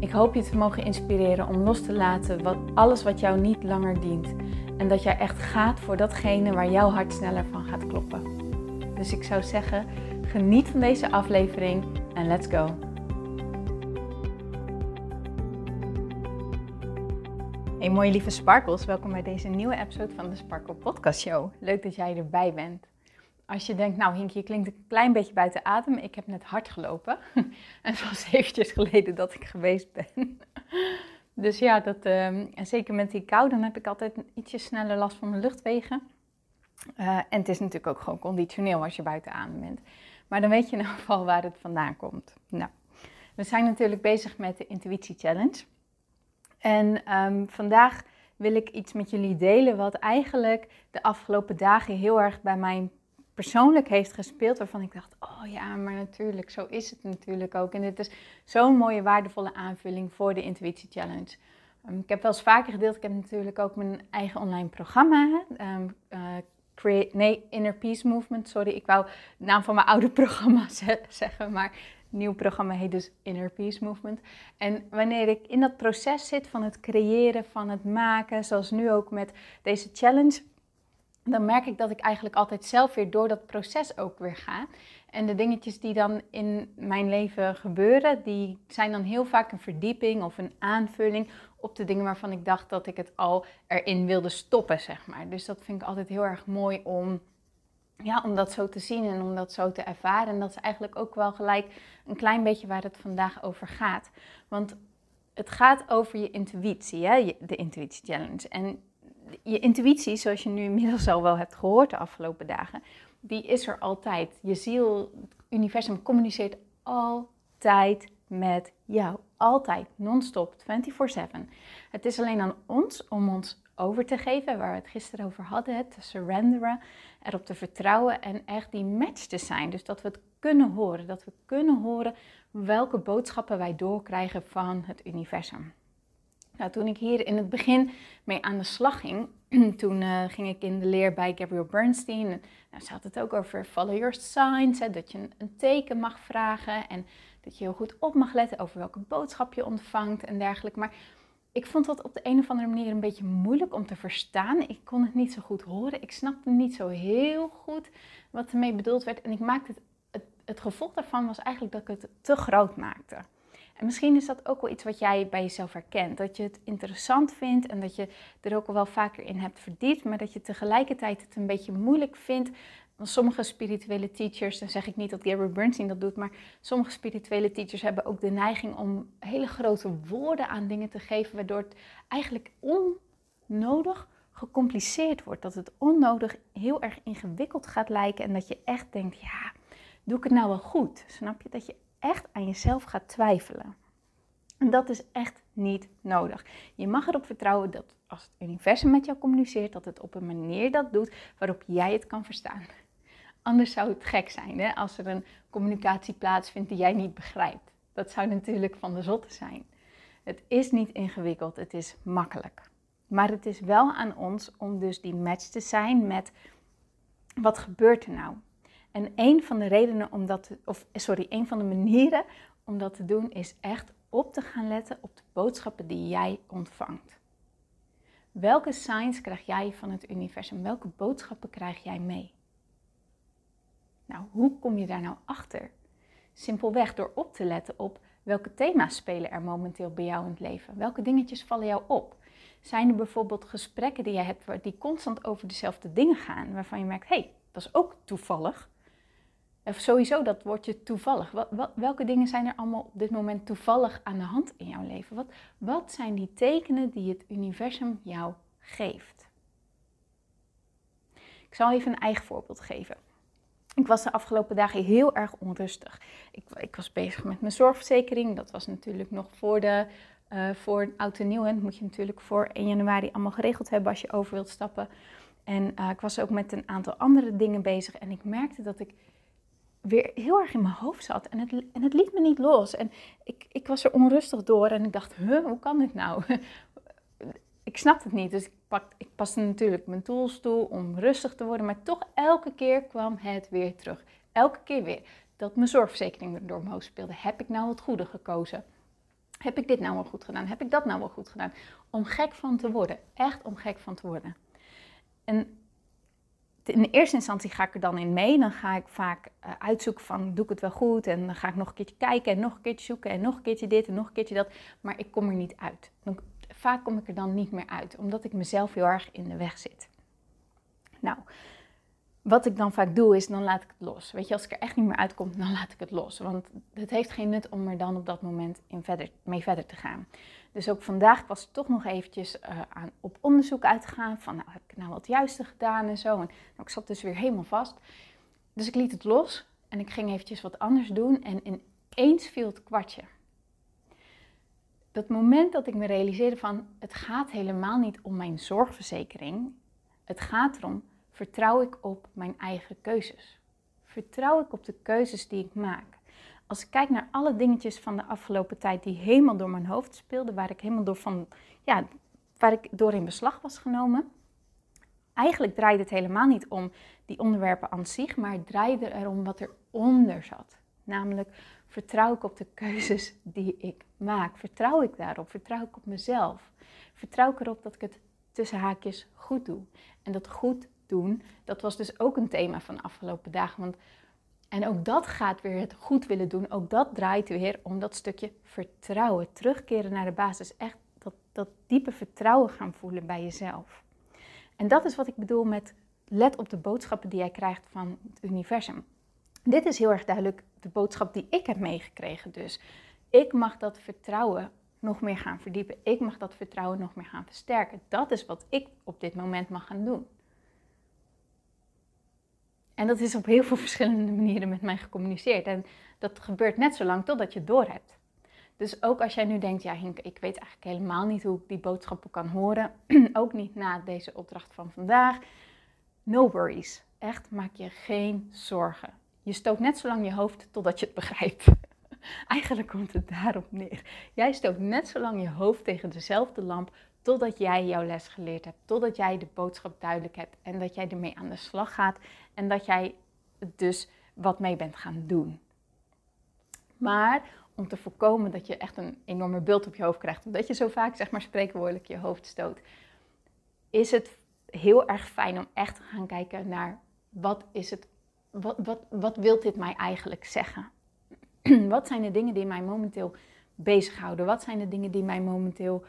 Ik hoop je te mogen inspireren om los te laten wat, alles wat jou niet langer dient. En dat jij echt gaat voor datgene waar jouw hart sneller van gaat kloppen. Dus ik zou zeggen, geniet van deze aflevering en let's go. Hey mooie lieve Sparkles, welkom bij deze nieuwe episode van de Sparkle Podcast Show. Leuk dat jij erbij bent. Als je denkt, nou Hinkje, je klinkt een klein beetje buiten adem. Ik heb net hard gelopen. en het was eventjes geleden dat ik geweest ben. dus ja, dat, ehm, en zeker met die kou, dan heb ik altijd ietsje sneller last van mijn luchtwegen. Uh, en het is natuurlijk ook gewoon conditioneel als je buiten adem bent. Maar dan weet je in ieder geval waar het vandaan komt. Nou, we zijn natuurlijk bezig met de Intuïtie Challenge. En um, vandaag wil ik iets met jullie delen wat eigenlijk de afgelopen dagen heel erg bij mijn persoonlijk heeft gespeeld, waarvan ik dacht, oh ja, maar natuurlijk, zo is het natuurlijk ook. En dit is zo'n mooie, waardevolle aanvulling voor de Intuïtie Challenge. Um, ik heb wel eens vaker gedeeld, ik heb natuurlijk ook mijn eigen online programma. Um, uh, create, nee, Inner Peace Movement, sorry, ik wou de naam van mijn oude programma zeggen, maar het nieuwe programma heet dus Inner Peace Movement. En wanneer ik in dat proces zit van het creëren, van het maken, zoals nu ook met deze challenge dan merk ik dat ik eigenlijk altijd zelf weer door dat proces ook weer ga. En de dingetjes die dan in mijn leven gebeuren, die zijn dan heel vaak een verdieping of een aanvulling op de dingen waarvan ik dacht dat ik het al erin wilde stoppen, zeg maar. Dus dat vind ik altijd heel erg mooi om, ja, om dat zo te zien en om dat zo te ervaren. En dat is eigenlijk ook wel gelijk een klein beetje waar het vandaag over gaat. Want het gaat over je intuïtie, hè? de Intuïtie Challenge. En je intuïtie, zoals je nu inmiddels al wel hebt gehoord de afgelopen dagen, die is er altijd. Je ziel, het universum communiceert altijd met jou. Altijd, non-stop, 24/7. Het is alleen aan ons om ons over te geven, waar we het gisteren over hadden, te surrenderen, erop te vertrouwen en echt die match te zijn. Dus dat we het kunnen horen, dat we kunnen horen welke boodschappen wij doorkrijgen van het universum. Nou, toen ik hier in het begin mee aan de slag ging, toen uh, ging ik in de leer bij Gabrielle Bernstein. Nou, ze had het ook over follow your signs, dat je een, een, teken mag vragen en dat je heel goed op mag letten over welke boodschap je ontvangt en dergelijke. Maar ik vond dat op de een of andere manier een beetje moeilijk om te verstaan. Ik kon het niet zo goed horen. Ik snapte niet zo heel goed wat ermee bedoeld werd. En ik maakte het, het, het gevolg daarvan was eigenlijk dat ik het te groot maakte. En misschien is dat ook wel iets wat jij bij jezelf herkent. Dat je het interessant vindt en dat je er ook wel vaker in hebt verdiept, maar dat je tegelijkertijd het een beetje moeilijk vindt. Want sommige spirituele teachers, dan zeg ik niet dat Gabriel Bernstein dat doet, maar sommige spirituele teachers hebben ook de neiging om hele grote woorden aan dingen te geven, waardoor het eigenlijk onnodig gecompliceerd wordt. Dat het onnodig heel erg ingewikkeld gaat lijken en dat je echt denkt, ja, doe ik het nou wel goed? Snap je? Dat je echt aan jezelf gaat twijfelen. En dat is echt niet nodig. Je mag erop vertrouwen dat als het universum met jou communiceert, dat het op een manier dat doet waarop jij het kan verstaan. Anders zou het gek zijn hè, als er een communicatie plaatsvindt die jij niet begrijpt. Dat zou natuurlijk van de zotte zijn. Het is niet ingewikkeld, het is makkelijk. Maar het is wel aan ons om dus die match te zijn met wat gebeurt er nou? En een van de redenen om dat, of sorry, een van de manieren om dat te doen is echt op te gaan letten op de boodschappen die jij ontvangt. Welke signs krijg jij van het universum? Welke boodschappen krijg jij mee? Nou, hoe kom je daar nou achter? Simpelweg door op te letten op welke thema's spelen er momenteel bij jou in het leven. Welke dingetjes vallen jou op? Zijn er bijvoorbeeld gesprekken die jij hebt die constant over dezelfde dingen gaan, waarvan je merkt, hé, hey, dat is ook toevallig. Of sowieso dat woordje toevallig. Welke dingen zijn er allemaal op dit moment toevallig aan de hand in jouw leven? Wat, wat zijn die tekenen die het universum jou geeft? Ik zal even een eigen voorbeeld geven. Ik was de afgelopen dagen heel erg onrustig. Ik, ik was bezig met mijn zorgverzekering. Dat was natuurlijk nog voor de Uh, voor oud en nieuw, en moet je natuurlijk voor 1 januari allemaal geregeld hebben als je over wilt stappen. En uh, ik was ook met een aantal andere dingen bezig en ik merkte dat ik weer heel erg in mijn hoofd zat. En het, en het liet me niet los. En ik, ik was er onrustig door en ik dacht, huh, hoe kan dit nou? ik snapte het niet. Dus ik, pak, ik paste natuurlijk mijn tools toe om rustig te worden. Maar toch elke keer kwam het weer terug. Elke keer weer. Dat mijn zorgverzekering door mijn hoofd speelde. Heb ik nou het goede gekozen? Heb ik dit nou wel goed gedaan? Heb ik dat nou wel goed gedaan? Om gek van te worden. Echt om gek van te worden. En in eerste instantie ga ik er dan in mee. Dan ga ik vaak uh, uitzoeken van doe ik het wel goed. En dan ga ik nog een keertje kijken en nog een keertje zoeken en nog een keertje dit en nog een keertje dat. Maar ik kom er niet uit. Dan, vaak kom ik er dan niet meer uit, omdat ik mezelf heel erg in de weg zit. Nou, wat ik dan vaak doe is, dan laat ik het los. Weet je, als ik er echt niet meer uitkom, dan laat ik het los. Want het heeft geen nut om er dan op dat moment in verder, mee verder te gaan. Dus ook vandaag was toch nog eventjes uh, aan, op onderzoek uitgegaan. Van, nou, heb ik nou wat juiste gedaan en zo. En nou, ik zat dus weer helemaal vast. Dus ik liet het los en ik ging eventjes wat anders doen. En ineens viel het kwartje. Dat moment dat ik me realiseerde van, het gaat helemaal niet om mijn zorgverzekering. Het gaat erom Vertrouw ik op mijn eigen keuzes? Vertrouw ik op de keuzes die ik maak? Als ik kijk naar alle dingetjes van de afgelopen tijd die helemaal door mijn hoofd speelden, waar ik helemaal door van, ja, waar ik door in beslag was genomen. Eigenlijk draaide het helemaal niet om die onderwerpen aan zich, maar het draaide erom wat eronder zat. Namelijk, vertrouw ik op de keuzes die ik maak? Vertrouw ik daarop? Vertrouw ik op mezelf? Vertrouw ik erop dat ik het tussen haakjes goed doe? En dat goed doen. Dat was dus ook een thema van de afgelopen dagen. Want, en ook dat gaat weer het goed willen doen. Ook dat draait weer om dat stukje vertrouwen. Terugkeren naar de basis. Echt dat, dat diepe vertrouwen gaan voelen bij jezelf. En dat is wat ik bedoel met let op de boodschappen die jij krijgt van het universum. Dit is heel erg duidelijk de boodschap die ik heb meegekregen. Dus ik mag dat vertrouwen nog meer gaan verdiepen. Ik mag dat vertrouwen nog meer gaan versterken. Dat is wat ik op dit moment mag gaan doen. En dat is op heel veel verschillende manieren met mij gecommuniceerd. En dat gebeurt net zo lang totdat je het door hebt. Dus ook als jij nu denkt, ja Hink, ik weet eigenlijk helemaal niet hoe ik die boodschappen kan horen. ook niet na deze opdracht van vandaag. No worries. Echt, maak je geen zorgen. Je stoot net zo lang je hoofd totdat je het begrijpt. Eigenlijk komt het daarop neer. Jij stoot net zo lang je hoofd tegen dezelfde lamp totdat jij jouw les geleerd hebt, totdat jij de boodschap duidelijk hebt en dat jij ermee aan de slag gaat en dat jij dus wat mee bent gaan doen. Maar om te voorkomen dat je echt een enorme beeld op je hoofd krijgt, omdat je zo vaak zeg maar spreekwoordelijk je hoofd stoot, is het heel erg fijn om echt te gaan kijken naar wat is het, wat, wat, wat wil dit mij eigenlijk zeggen? wat zijn de dingen die mij momenteel bezighouden? Wat zijn de dingen die mij momenteel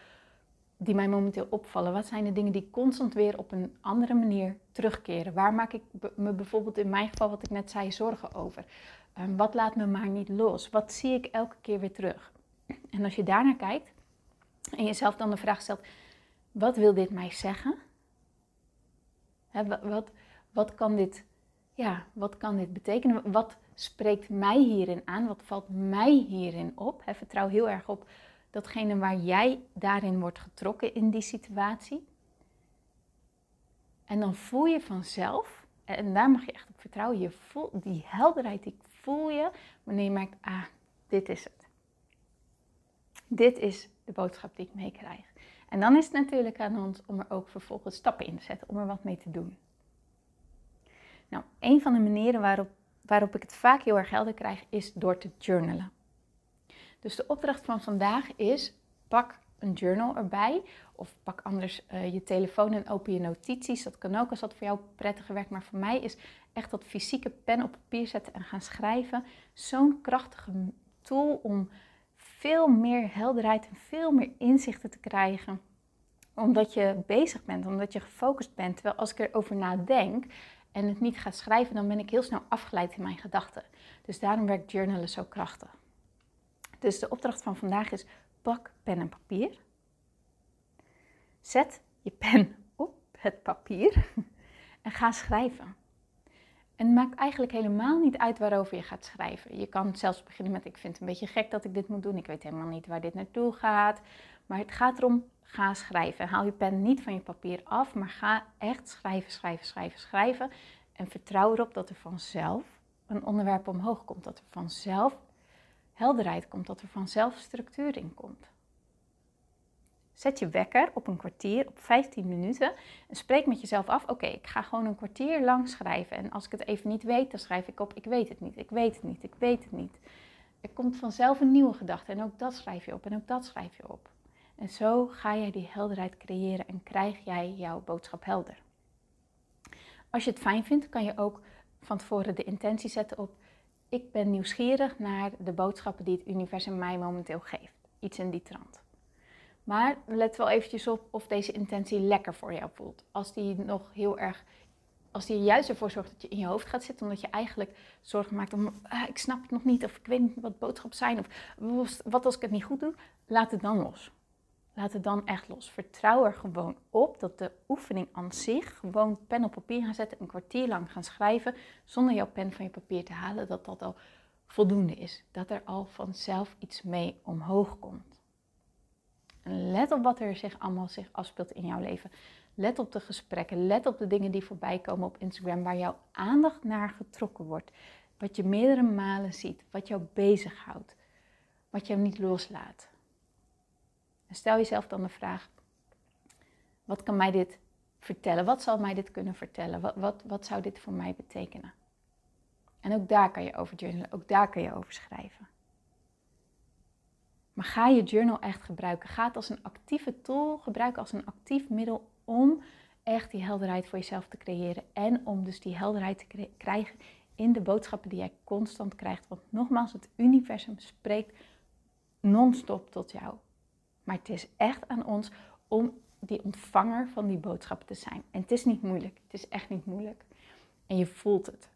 die mij momenteel opvallen? Wat zijn de dingen die constant weer op een andere manier terugkeren? Waar maak ik me bijvoorbeeld in mijn geval, wat ik net zei, zorgen over? Um, wat laat me maar niet los? Wat zie ik elke keer weer terug? En als je daarnaar kijkt en jezelf dan de vraag stelt: wat wil dit mij zeggen? wat, wat, kan dit, ja, wat kan dit betekenen? Wat spreekt mij hierin aan? Wat valt mij hierin op? vertrouw heel erg op datgene waar jij daarin wordt getrokken in die situatie. En dan voel je vanzelf, en daar mag je echt op vertrouwen, je voelt die helderheid, die voel je wanneer je merkt, ah, dit is het. Dit is de boodschap die ik meekrijg. En dan is het natuurlijk aan ons om er ook vervolgens stappen in te zetten, om er wat mee te doen. Nou, een van de manieren waarop, waarop ik het vaak heel erg helder krijg, is door te journalen. Dus de opdracht van vandaag is: pak een journal erbij. Of pak anders uh, je telefoon en open je notities. Dat kan ook als dat voor jou prettiger werkt. Maar voor mij is echt dat fysieke pen op papier zetten en gaan schrijven zo'n krachtige tool om veel meer helderheid en veel meer inzichten te krijgen. Omdat je bezig bent, omdat je gefocust bent. Terwijl als ik erover nadenk en het niet ga schrijven, dan ben ik heel snel afgeleid in mijn gedachten. Dus daarom werkt journalen zo krachtig. Dus de opdracht van vandaag is: pak pen en papier. Zet je pen op het papier en ga schrijven. En het maakt eigenlijk helemaal niet uit waarover je gaat schrijven. Je kan zelfs beginnen met: Ik vind het een beetje gek dat ik dit moet doen. Ik weet helemaal niet waar dit naartoe gaat. Maar het gaat erom: ga schrijven. Haal je pen niet van je papier af, maar ga echt schrijven, schrijven, schrijven, schrijven. En vertrouw erop dat er vanzelf een onderwerp omhoog komt. Dat er vanzelf helderheid komt. Dat er vanzelf structuur in komt. Zet je wekker op een kwartier, op 15 minuten. En spreek met jezelf af: oké, ik ga gewoon een kwartier lang schrijven. En als ik het even niet weet, dan schrijf ik op: ik weet het niet, ik weet het niet, ik weet het niet. Er komt vanzelf een nieuwe gedachte en ook dat schrijf je op en ook dat schrijf je op. En zo ga jij die helderheid creëren en krijg jij jouw boodschap helder. Als je het fijn vindt, kan je ook van tevoren de intentie zetten op: ik ben nieuwsgierig naar de boodschappen die het universum mij momenteel geeft. Iets in die trant. Maar let wel eventjes op of deze intentie lekker voor jou voelt. Als die nog heel erg, als die juist ervoor zorgt dat je in je hoofd gaat zitten, omdat je eigenlijk zorgen maakt om, ah, ik snap het nog niet, of ik weet niet wat boodschappen zijn, of wat als ik het niet goed doe, laat het dan los. Laat het dan echt los. Vertrouw er gewoon op dat de oefening aan zich, gewoon pen op papier gaan zetten, een kwartier lang gaan schrijven, zonder jouw pen van je papier te halen, dat dat al voldoende is. Dat er al vanzelf iets mee omhoog komt. Let op wat er zich allemaal zich afspeelt in jouw leven. Let op de gesprekken. Let op de dingen die voorbij komen op Instagram waar jouw aandacht naar getrokken wordt. Wat je meerdere malen ziet. Wat jou bezighoudt. Wat jou niet loslaat. En stel jezelf dan de vraag: wat kan mij dit vertellen? Wat zal mij dit kunnen vertellen? Wat, wat, wat zou dit voor mij betekenen? En ook daar kan je over journalen, ook daar kan je over schrijven. Maar ga je journal echt gebruiken. Ga het als een actieve tool gebruiken, als een actief middel om echt die helderheid voor jezelf te creëren. En om dus die helderheid te krijgen in de boodschappen die jij constant krijgt. Want nogmaals, het universum spreekt non-stop tot jou. Maar het is echt aan ons om die ontvanger van die boodschappen te zijn. En het is niet moeilijk. Het is echt niet moeilijk. En je voelt het.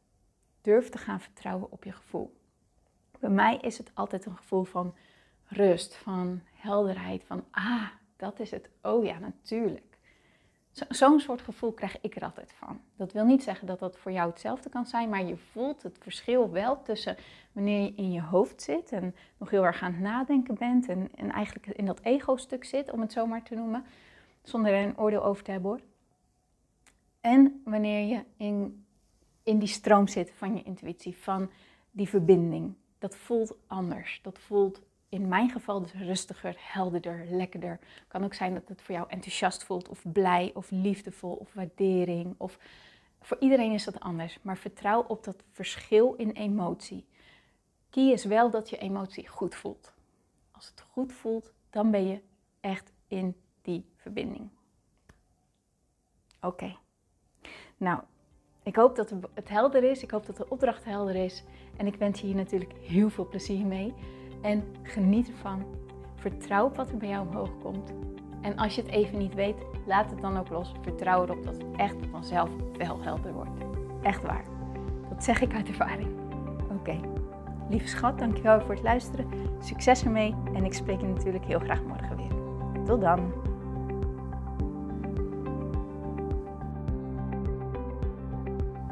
Durf te gaan vertrouwen op je gevoel. Bij mij is het altijd een gevoel van rust, van helderheid, van ah, dat is het. Oh ja, natuurlijk. Zo'n soort gevoel krijg ik er altijd van. Dat wil niet zeggen dat dat voor jou hetzelfde kan zijn, maar je voelt het verschil wel tussen wanneer je in je hoofd zit en nog heel erg aan het nadenken bent en, en eigenlijk in dat ego-stuk zit, om het zo maar te noemen, zonder er een oordeel over te hebben hoor. En wanneer je in, in die stroom zit van je intuïtie, van die verbinding. Dat voelt anders. Dat voelt in mijn geval dus rustiger, helderder, lekkerder. Kan ook zijn dat het voor jou enthousiast voelt, of blij, of liefdevol, of waardering. Of voor iedereen is dat anders. Maar vertrouw op dat verschil in emotie. Is wel dat je emotie goed voelt. Als het goed voelt, dan ben je echt in die verbinding. Oké. Nou, ik hoop dat het helder is. Ik hoop dat de opdracht helder is. En ik wens je hier natuurlijk heel veel plezier mee. En geniet ervan. Vertrouw op wat er bij jou omhoog komt. En als je het even niet weet, laat het dan ook los. Vertrouw erop dat het echt vanzelf wel helder wordt. Echt waar. Dat zeg ik uit ervaring. Oké. Lieve schat, dankjewel voor het luisteren. Succes ermee en ik spreek je natuurlijk heel graag morgen weer. Tot dan.